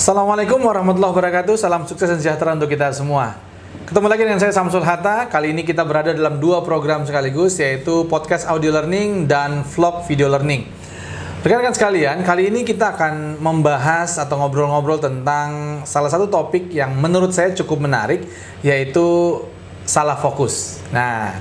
Assalamualaikum warahmatullahi wabarakatuh. Salam sukses dan sejahtera untuk kita semua. Ketemu lagi dengan saya Samsul Hatta. Kali ini kita berada dalam dua program sekaligus yaitu podcast audio learning dan vlog video learning. Rekan-rekan sekalian, kali ini kita akan membahas atau ngobrol-ngobrol tentang salah satu topik yang menurut saya cukup menarik yaitu salah fokus. Nah,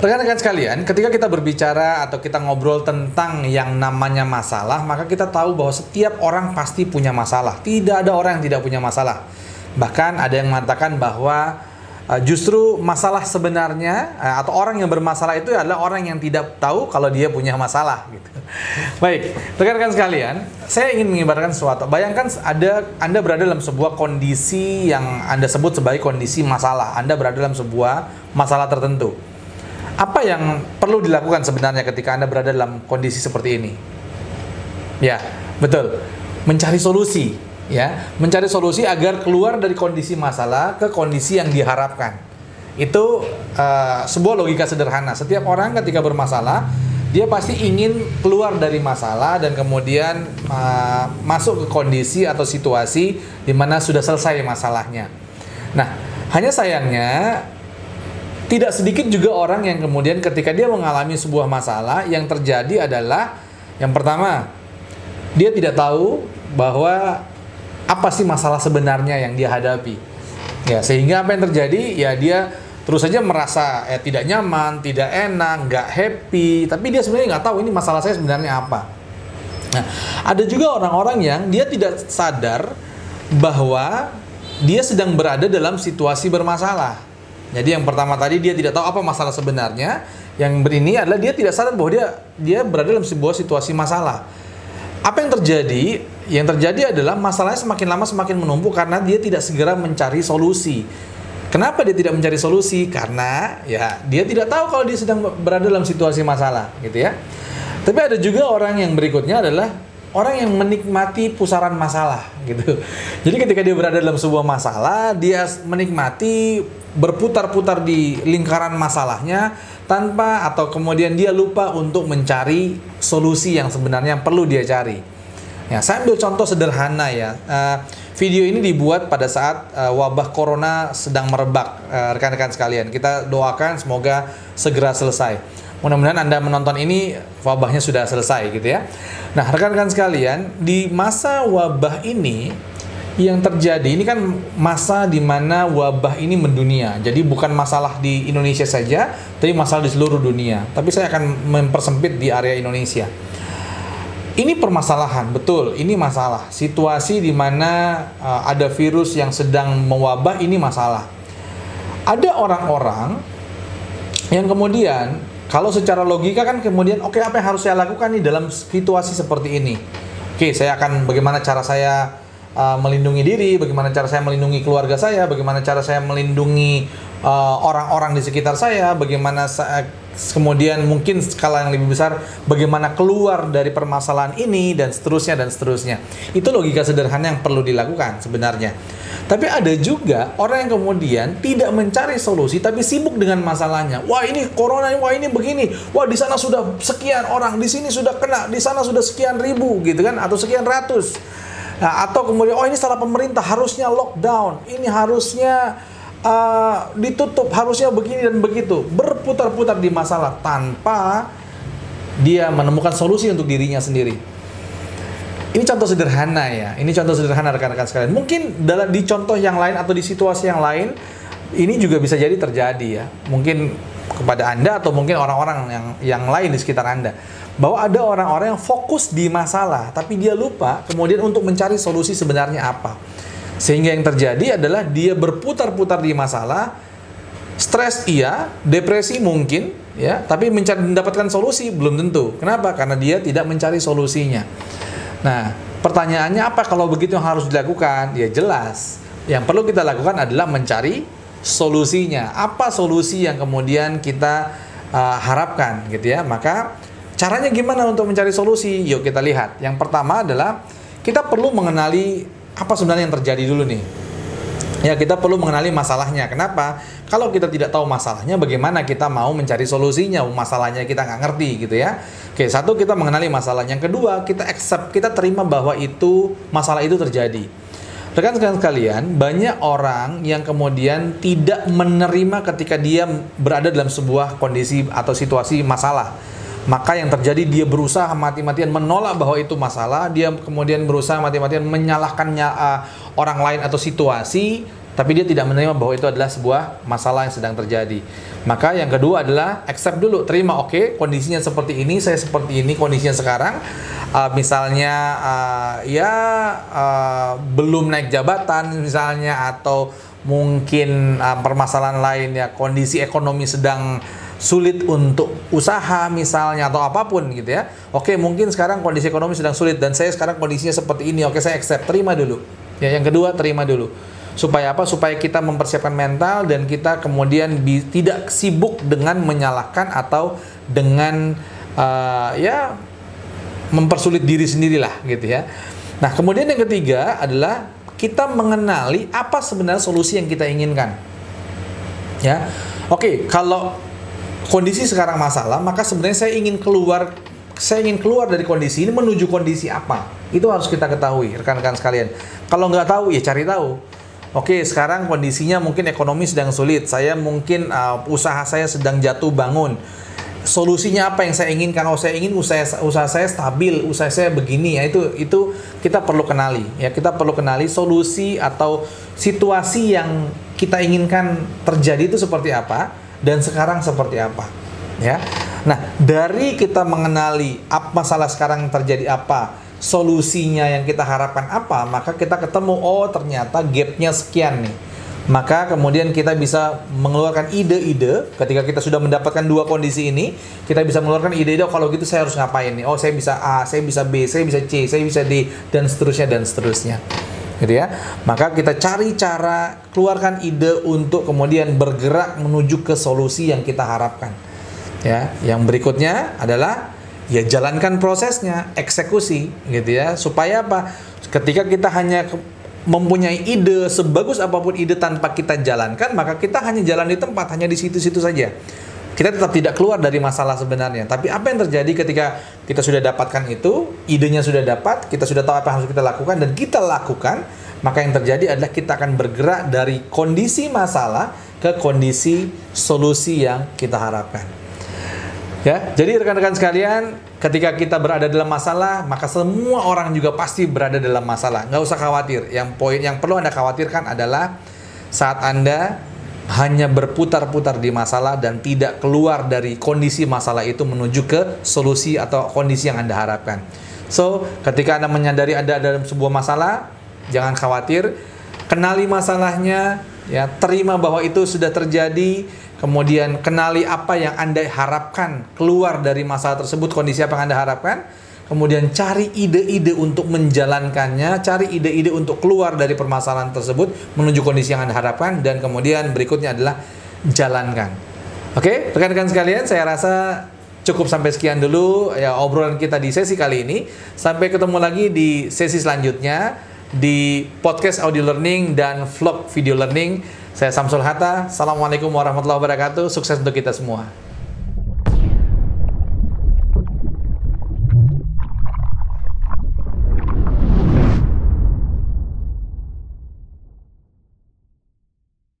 Rekan-rekan sekalian, ketika kita berbicara atau kita ngobrol tentang yang namanya masalah, maka kita tahu bahwa setiap orang pasti punya masalah. Tidak ada orang yang tidak punya masalah. Bahkan ada yang mengatakan bahwa uh, justru masalah sebenarnya uh, atau orang yang bermasalah itu adalah orang yang tidak tahu kalau dia punya masalah gitu. Baik, rekan-rekan sekalian, saya ingin mengibarkan sesuatu. Bayangkan ada Anda berada dalam sebuah kondisi yang Anda sebut sebagai kondisi masalah. Anda berada dalam sebuah masalah tertentu apa yang perlu dilakukan sebenarnya ketika Anda berada dalam kondisi seperti ini? Ya, betul. Mencari solusi, ya. Mencari solusi agar keluar dari kondisi masalah ke kondisi yang diharapkan. Itu uh, sebuah logika sederhana. Setiap orang ketika bermasalah, dia pasti ingin keluar dari masalah dan kemudian uh, masuk ke kondisi atau situasi di mana sudah selesai masalahnya. Nah, hanya sayangnya tidak sedikit juga orang yang kemudian ketika dia mengalami sebuah masalah yang terjadi adalah yang pertama dia tidak tahu bahwa apa sih masalah sebenarnya yang dia hadapi. Ya, sehingga apa yang terjadi ya dia terus saja merasa eh, tidak nyaman, tidak enak, nggak happy, tapi dia sebenarnya nggak tahu ini masalah saya sebenarnya apa. Nah, ada juga orang-orang yang dia tidak sadar bahwa dia sedang berada dalam situasi bermasalah. Jadi yang pertama tadi dia tidak tahu apa masalah sebenarnya. Yang berini adalah dia tidak sadar bahwa dia dia berada dalam sebuah situasi masalah. Apa yang terjadi? Yang terjadi adalah masalahnya semakin lama semakin menumpuk karena dia tidak segera mencari solusi. Kenapa dia tidak mencari solusi? Karena ya dia tidak tahu kalau dia sedang berada dalam situasi masalah, gitu ya. Tapi ada juga orang yang berikutnya adalah orang yang menikmati pusaran masalah gitu. Jadi ketika dia berada dalam sebuah masalah, dia menikmati berputar-putar di lingkaran masalahnya tanpa atau kemudian dia lupa untuk mencari solusi yang sebenarnya perlu dia cari. Ya, saya ambil contoh sederhana ya. Uh, video ini dibuat pada saat uh, wabah corona sedang merebak, uh, rekan-rekan sekalian. Kita doakan semoga segera selesai. Mudah-mudahan Anda menonton ini wabahnya sudah selesai gitu ya. Nah, rekan-rekan sekalian, di masa wabah ini yang terjadi ini kan masa di mana wabah ini mendunia. Jadi bukan masalah di Indonesia saja, tapi masalah di seluruh dunia. Tapi saya akan mempersempit di area Indonesia. Ini permasalahan, betul. Ini masalah. Situasi di mana uh, ada virus yang sedang mewabah ini masalah. Ada orang-orang yang kemudian kalau secara logika kan kemudian oke okay, apa yang harus saya lakukan nih dalam situasi seperti ini? Oke, okay, saya akan bagaimana cara saya uh, melindungi diri, bagaimana cara saya melindungi keluarga saya, bagaimana cara saya melindungi uh, orang-orang uh, di sekitar saya, bagaimana saya, kemudian mungkin skala yang lebih besar bagaimana keluar dari permasalahan ini dan seterusnya dan seterusnya. Itu logika sederhana yang perlu dilakukan sebenarnya. Tapi ada juga orang yang kemudian tidak mencari solusi tapi sibuk dengan masalahnya. Wah, ini corona, wah ini begini. Wah, di sana sudah sekian orang, di sini sudah kena, di sana sudah sekian ribu gitu kan atau sekian ratus Nah, atau kemudian oh ini salah pemerintah harusnya lockdown, ini harusnya uh, ditutup, harusnya begini dan begitu. Berputar-putar di masalah tanpa dia menemukan solusi untuk dirinya sendiri. Ini contoh sederhana ya. Ini contoh sederhana rekan-rekan sekalian. Mungkin dalam di contoh yang lain atau di situasi yang lain ini juga bisa jadi terjadi ya. Mungkin kepada Anda atau mungkin orang-orang yang yang lain di sekitar Anda bahwa ada orang-orang yang fokus di masalah tapi dia lupa kemudian untuk mencari solusi sebenarnya apa. Sehingga yang terjadi adalah dia berputar-putar di masalah, stres iya, depresi mungkin ya, tapi mencari mendapatkan solusi belum tentu. Kenapa? Karena dia tidak mencari solusinya. Nah, pertanyaannya apa kalau begitu yang harus dilakukan? Ya jelas. Yang perlu kita lakukan adalah mencari solusinya. Apa solusi yang kemudian kita uh, harapkan gitu ya? Maka Caranya gimana untuk mencari solusi? Yuk kita lihat. Yang pertama adalah kita perlu mengenali apa sebenarnya yang terjadi dulu nih. Ya, kita perlu mengenali masalahnya. Kenapa? Kalau kita tidak tahu masalahnya, bagaimana kita mau mencari solusinya? Masalahnya kita nggak ngerti, gitu ya. Oke, satu kita mengenali masalahnya. Yang kedua, kita accept, kita terima bahwa itu masalah itu terjadi. Rekan-rekan sekalian, banyak orang yang kemudian tidak menerima ketika dia berada dalam sebuah kondisi atau situasi masalah. Maka yang terjadi dia berusaha mati-matian menolak bahwa itu masalah. Dia kemudian berusaha mati-matian menyalahkannya uh, orang lain atau situasi tapi dia tidak menerima bahwa itu adalah sebuah masalah yang sedang terjadi. Maka yang kedua adalah accept dulu terima. Oke okay, kondisinya seperti ini saya seperti ini kondisinya sekarang uh, misalnya uh, ya uh, belum naik jabatan misalnya atau mungkin uh, permasalahan lain ya kondisi ekonomi sedang sulit untuk usaha misalnya atau apa pun gitu ya. Oke, mungkin sekarang kondisi ekonomi sedang sulit dan saya sekarang kondisinya seperti ini. Oke, saya accept, terima dulu. Ya, yang kedua terima dulu. Supaya apa? Supaya kita mempersiapkan mental dan kita kemudian bi- tidak sibuk dengan menyalahkan atau dengan uh, ya mempersulit diri sendirilah gitu ya. Nah, kemudian yang ketiga adalah kita mengenali apa sebenarnya solusi yang kita inginkan. Ya. Oke, kalau kondisi sekarang masalah, maka sebenarnya saya ingin keluar saya ingin keluar dari kondisi ini menuju kondisi apa? Itu harus kita ketahui, rekan-rekan sekalian. Kalau nggak tahu, ya cari tahu. Oke, sekarang kondisinya mungkin ekonomi sedang sulit. Saya mungkin uh, usaha saya sedang jatuh bangun. Solusinya apa yang saya inginkan? Oh, saya ingin usaha usaha saya stabil, usaha saya begini ya. Itu itu kita perlu kenali ya. Kita perlu kenali solusi atau situasi yang kita inginkan terjadi itu seperti apa dan sekarang seperti apa ya nah dari kita mengenali apa masalah sekarang terjadi apa solusinya yang kita harapkan apa maka kita ketemu oh ternyata gapnya sekian nih maka kemudian kita bisa mengeluarkan ide-ide ketika kita sudah mendapatkan dua kondisi ini kita bisa mengeluarkan ide-ide oh, kalau gitu saya harus ngapain nih oh saya bisa A saya bisa B saya bisa C saya bisa D dan seterusnya dan seterusnya gitu ya. Maka kita cari cara keluarkan ide untuk kemudian bergerak menuju ke solusi yang kita harapkan. Ya, yang berikutnya adalah ya jalankan prosesnya, eksekusi gitu ya. Supaya apa? Ketika kita hanya mempunyai ide sebagus apa pun ide tanpa kita jalankan, maka kita hanya jalan di tempat, hanya di situ-situ saja kita tetap tidak keluar dari masalah sebenarnya. Tapi apa yang terjadi ketika kita sudah dapatkan itu, idenya sudah dapat, kita sudah tahu apa yang harus kita lakukan dan kita lakukan, maka yang terjadi adalah kita akan bergerak dari kondisi masalah ke kondisi solusi yang kita harapkan. Ya, jadi rekan-rekan sekalian, ketika kita berada dalam masalah, maka semua orang juga pasti berada dalam masalah. Nggak usah khawatir. Yang poin yang perlu anda khawatirkan adalah saat anda hanya berputar-putar di masalah dan tidak keluar dari kondisi masalah itu menuju ke solusi atau kondisi yang Anda harapkan. So, ketika Anda menyadari Anda dalam sebuah masalah, jangan khawatir, kenali masalahnya, ya, terima bahwa itu sudah terjadi, kemudian kenali apa yang Anda harapkan keluar dari masalah tersebut, kondisi apa yang Anda harapkan, kemudian cari ide-ide untuk menjalankannya, cari ide-ide untuk keluar dari permasalahan tersebut menuju kondisi yang Anda harapkan dan kemudian berikutnya adalah jalankan. Oke, rekan-rekan sekalian, saya rasa cukup sampai sekian dulu ya obrolan kita di sesi kali ini. Sampai ketemu lagi di sesi selanjutnya di podcast audio learning dan vlog video learning. Saya Samsul Hatta. Assalamualaikum warahmatullahi wabarakatuh. Sukses untuk kita semua.